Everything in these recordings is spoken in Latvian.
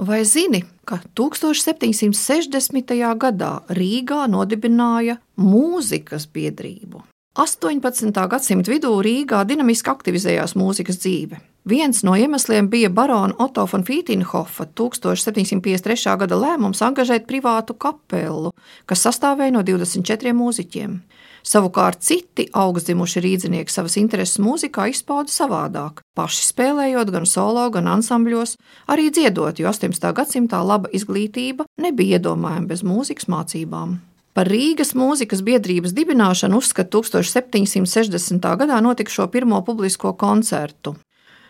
Vai zini, ka 1760. gadā Rīgā nodibināja mūzikas biedrību? 18. gadsimta vidū Rīgā dinamiski aktivizējās mūzikas dzīve. Viens no iemesliem bija barona Otto von Fītinhofa 1753. gada lēmums angažēt privātu kapelu, kas sastāvēja no 24 mūziķiem. Savukārt citi augstzimuši rīznieki savas intereses mūzikā izpauda savādāk, paši spēlējot gan solo, gan ansambļos, arī dziedot, jo 18. gadsimtā laba izglītība nebija iedomājama bez mūzikas mācībām. Par Rīgas mūzikas biedrības dibināšanu uzskata 1760. gadā notikušo pirmo publisko koncertu.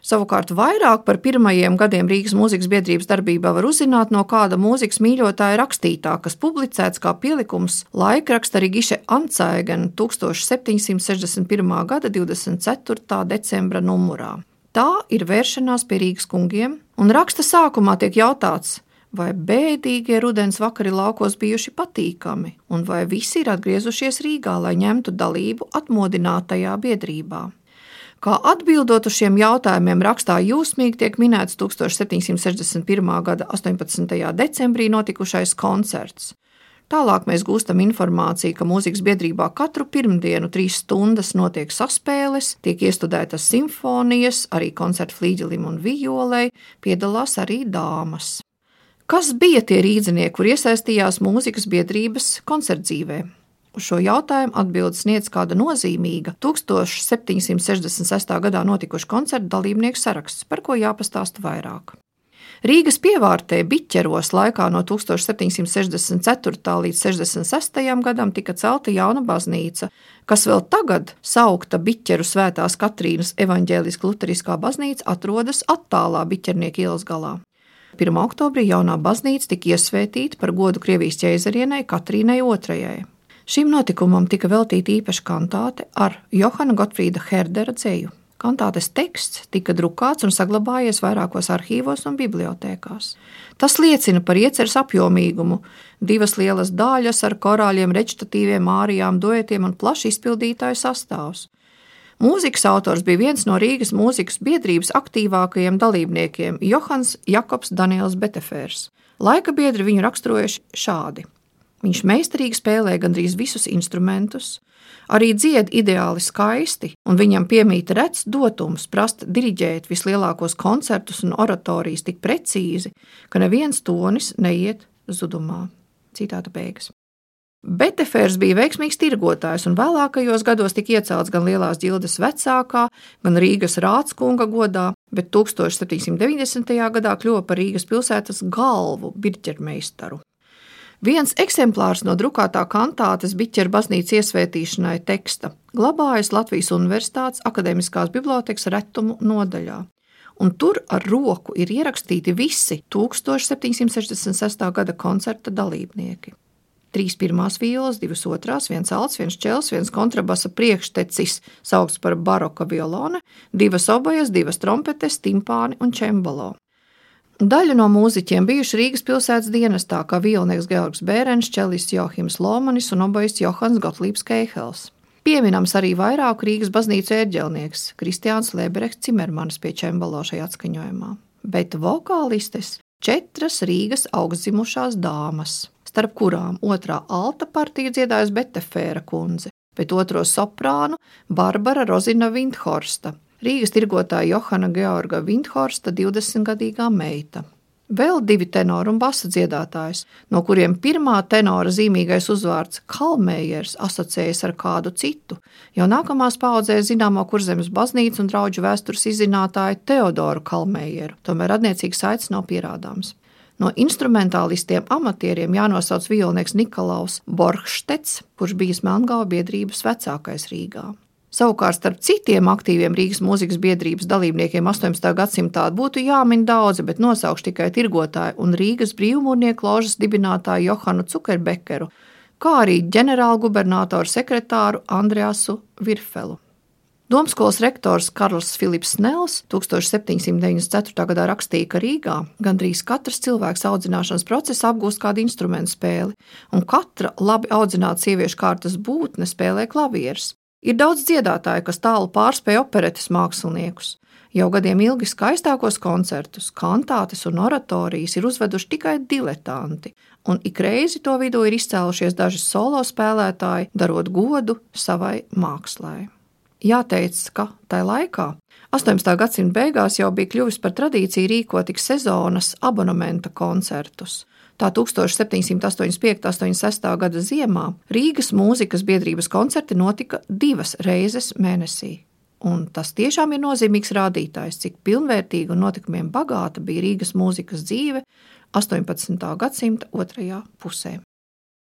Savukārt vairāk par pirmajiem gadiem Rīgas mūzikas biedrības darbībā var uzzināt no kāda mūzikas mīļotāja rakstītā, kas publicēts kā pielikums laikraksta Rigiše Ancaigen 1761. gada 24. decembra numurā. Tā ir vēršanās pie Rīgas kungiem, un raksta sākumā tiek jautāts, vai bēdīgie rudens vakari laukos bijuši patīkami, un vai visi ir atgriezušies Rīgā, lai ņemtu dalību atmodinātajā biedrībā. Kā atbildot uz šiem jautājumiem, rakstā jūsmīgi tiek minēts 1761. gada 18. decembrī notikušais koncerts. Tālāk mēs gūstam informāciju, ka mūzikas biedrībā katru pirmdienu trīs stundas notiek saspēles, tiek iestudētas simfonijas, arī koncerta flīģelim un vijolei, piedalās arī dāmas. Kas bija tie rīznieki, kur iesaistījās mūzikas biedrības koncertdzīvē? Uz šo jautājumu atbildes sniedz kāda nozīmīga 1766. gadā notikuša koncerta dalībnieku saraksts, par ko jāpastāsta vairāk. Rīgas pievārtē Biķeros laikā no 1764. līdz 66. gadam tika celta jauna baznīca, kas vēl tagad saukta Biķeru svētās Katrīnas evaņģēliskā luteriskā baznīca atrodas attālā Biķernieka ielas galā. 1. oktobrī jaunā baznīca tika iesvētīta par godu Krievijas ķēzarienei Katrīnai II. Šim notikumam tika veltīta īpaša kantāte ar Johana Gotfrīda Herdera dzēju. Kantātes teksts tika drukāts un saglabājies vairākos arhīvos un bibliotekās. Tas liecina par ieceres apjomīgumu, divas lielas dāļas ar korāļiem, rečitatīviem, mārijām, duetiem un plaši izpildītāju sastāvs. Mūzikas autors bija viens no Rīgas mūzikas biedrības aktīvākajiem dalībniekiem - Johans Jakobs Daniels Betefērs. Laika biedri viņu raksturojuši šādi. Viņš meistarīgi spēlē gandrīz visus instrumentus, arī dzied ideāli skaisti, un viņam piemīta rets dotums prast diriģēt vislielākos koncertus un oratorijas tik precīzi, ka neviens tonis neiet zudumā. Citāta beigas. Betefērs bija veiksmīgs tirgotājs un vēlākajos gados tika iecelts gan Lielās ģildes vecākā, gan Rīgas rādskunga godā, bet 1790. gadā kļuva par Rīgas pilsētas galvu birķermeistaru. Viens eksemplārs no drukātā kantātes Biķera baznīcas iesvētīšanai teksta glabājas Latvijas Universitātes akadēmiskās bibliotekas retumu nodaļā. Un tur ar roku ir ierakstīti visi 1766. gada koncerta dalībnieki. Trīs pirmās violas, divas otrās, viens alts, viens čels, viens kontrabasa priekštecis, saukts par baroka violone, divas obojas, divas trompetes, timpāni un čembalo. Daļa no mūziķiem bijuši Rīgas pilsētas dienestā, kā violnieks Georgs Bērens, čelists Johims Lomanis un obojists Johans Gotlīps Keihels. Pieminams arī vairāku Rīgas baznīcu ērģelnieks Kristiāns Leberechts Cimermanis pie čembalo šajā atskaņojumā, bet vokālistes četras Rīgas augstzimušās dāmas, starp kurām otrā alta partija dziedājas Betefēra kundze, bet otro soprānu Barbara Rozina Vindhorsta, Rīgas tirgotāja Johana Georga Vindhorsta 20-gadīgā meita. Vēl divi tenori un basa dziedātājs, no kuriem pirmā tenora zīmīgais uzvārds Kalmējers asociējas ar kādu citu, jau nākamās paudzēs zināmo kurzemes baznīcu un draugu vēstures izzinātāju Teodoru Kalmējeru, tomēr radniecīgs saites nav pierādāms. No instrumentālistiem amatieriem jānosauc violnieks Nikolaus Borgštets, kurš bijis Melngāla biedrības vecākais Rīgā. Savukārt starp citiem aktīviem Rīgas mūzikas biedrības dalībniekiem 18. gadsimtā būtu jāmin daudzi, bet nosaukšu tikai tirgotāju un Rīgas brīvmūrnieku ložas dibinātāju Johanu Cukerbekeru, kā arī ģenerālgubernatoru sekretāru Andreasu Virfelu. Domskolas rektors Karls Filips Snells 1794. gadā rakstīja, ka Rīgā gandrīz katrs cilvēks audzināšanas procesā apgūst kādu instrumentu spēli, un katra labi audzināta sieviešu kārtas būtne spēlē klavierus. Ir daudz dziedātāju, kas tālu pārspēj operetes māksliniekus. Jau gadiem ilgi skaistākos koncertus, kantātes un oratorijas ir uzveduši tikai diletanti, un ik reizi to vidū ir izcēlušies daži solo spēlētāji, darot godu savai mākslai. Jāteic, ka tajā laikā, 18. gadsimta beigās, jau bija kļuvis par tradīciju rīkot tik sezonas abonementa koncertus. Tā 1785. un 86. gada ziemā Rīgas mūzikas biedrības koncerti notika divas reizes mēnesī. Un tas tiešām ir nozīmīgs rādītājs, cik pilnvērtīga un notikumiem bagāta bija Rīgas mūzikas dzīve 18. gadsimta otrajā pusē.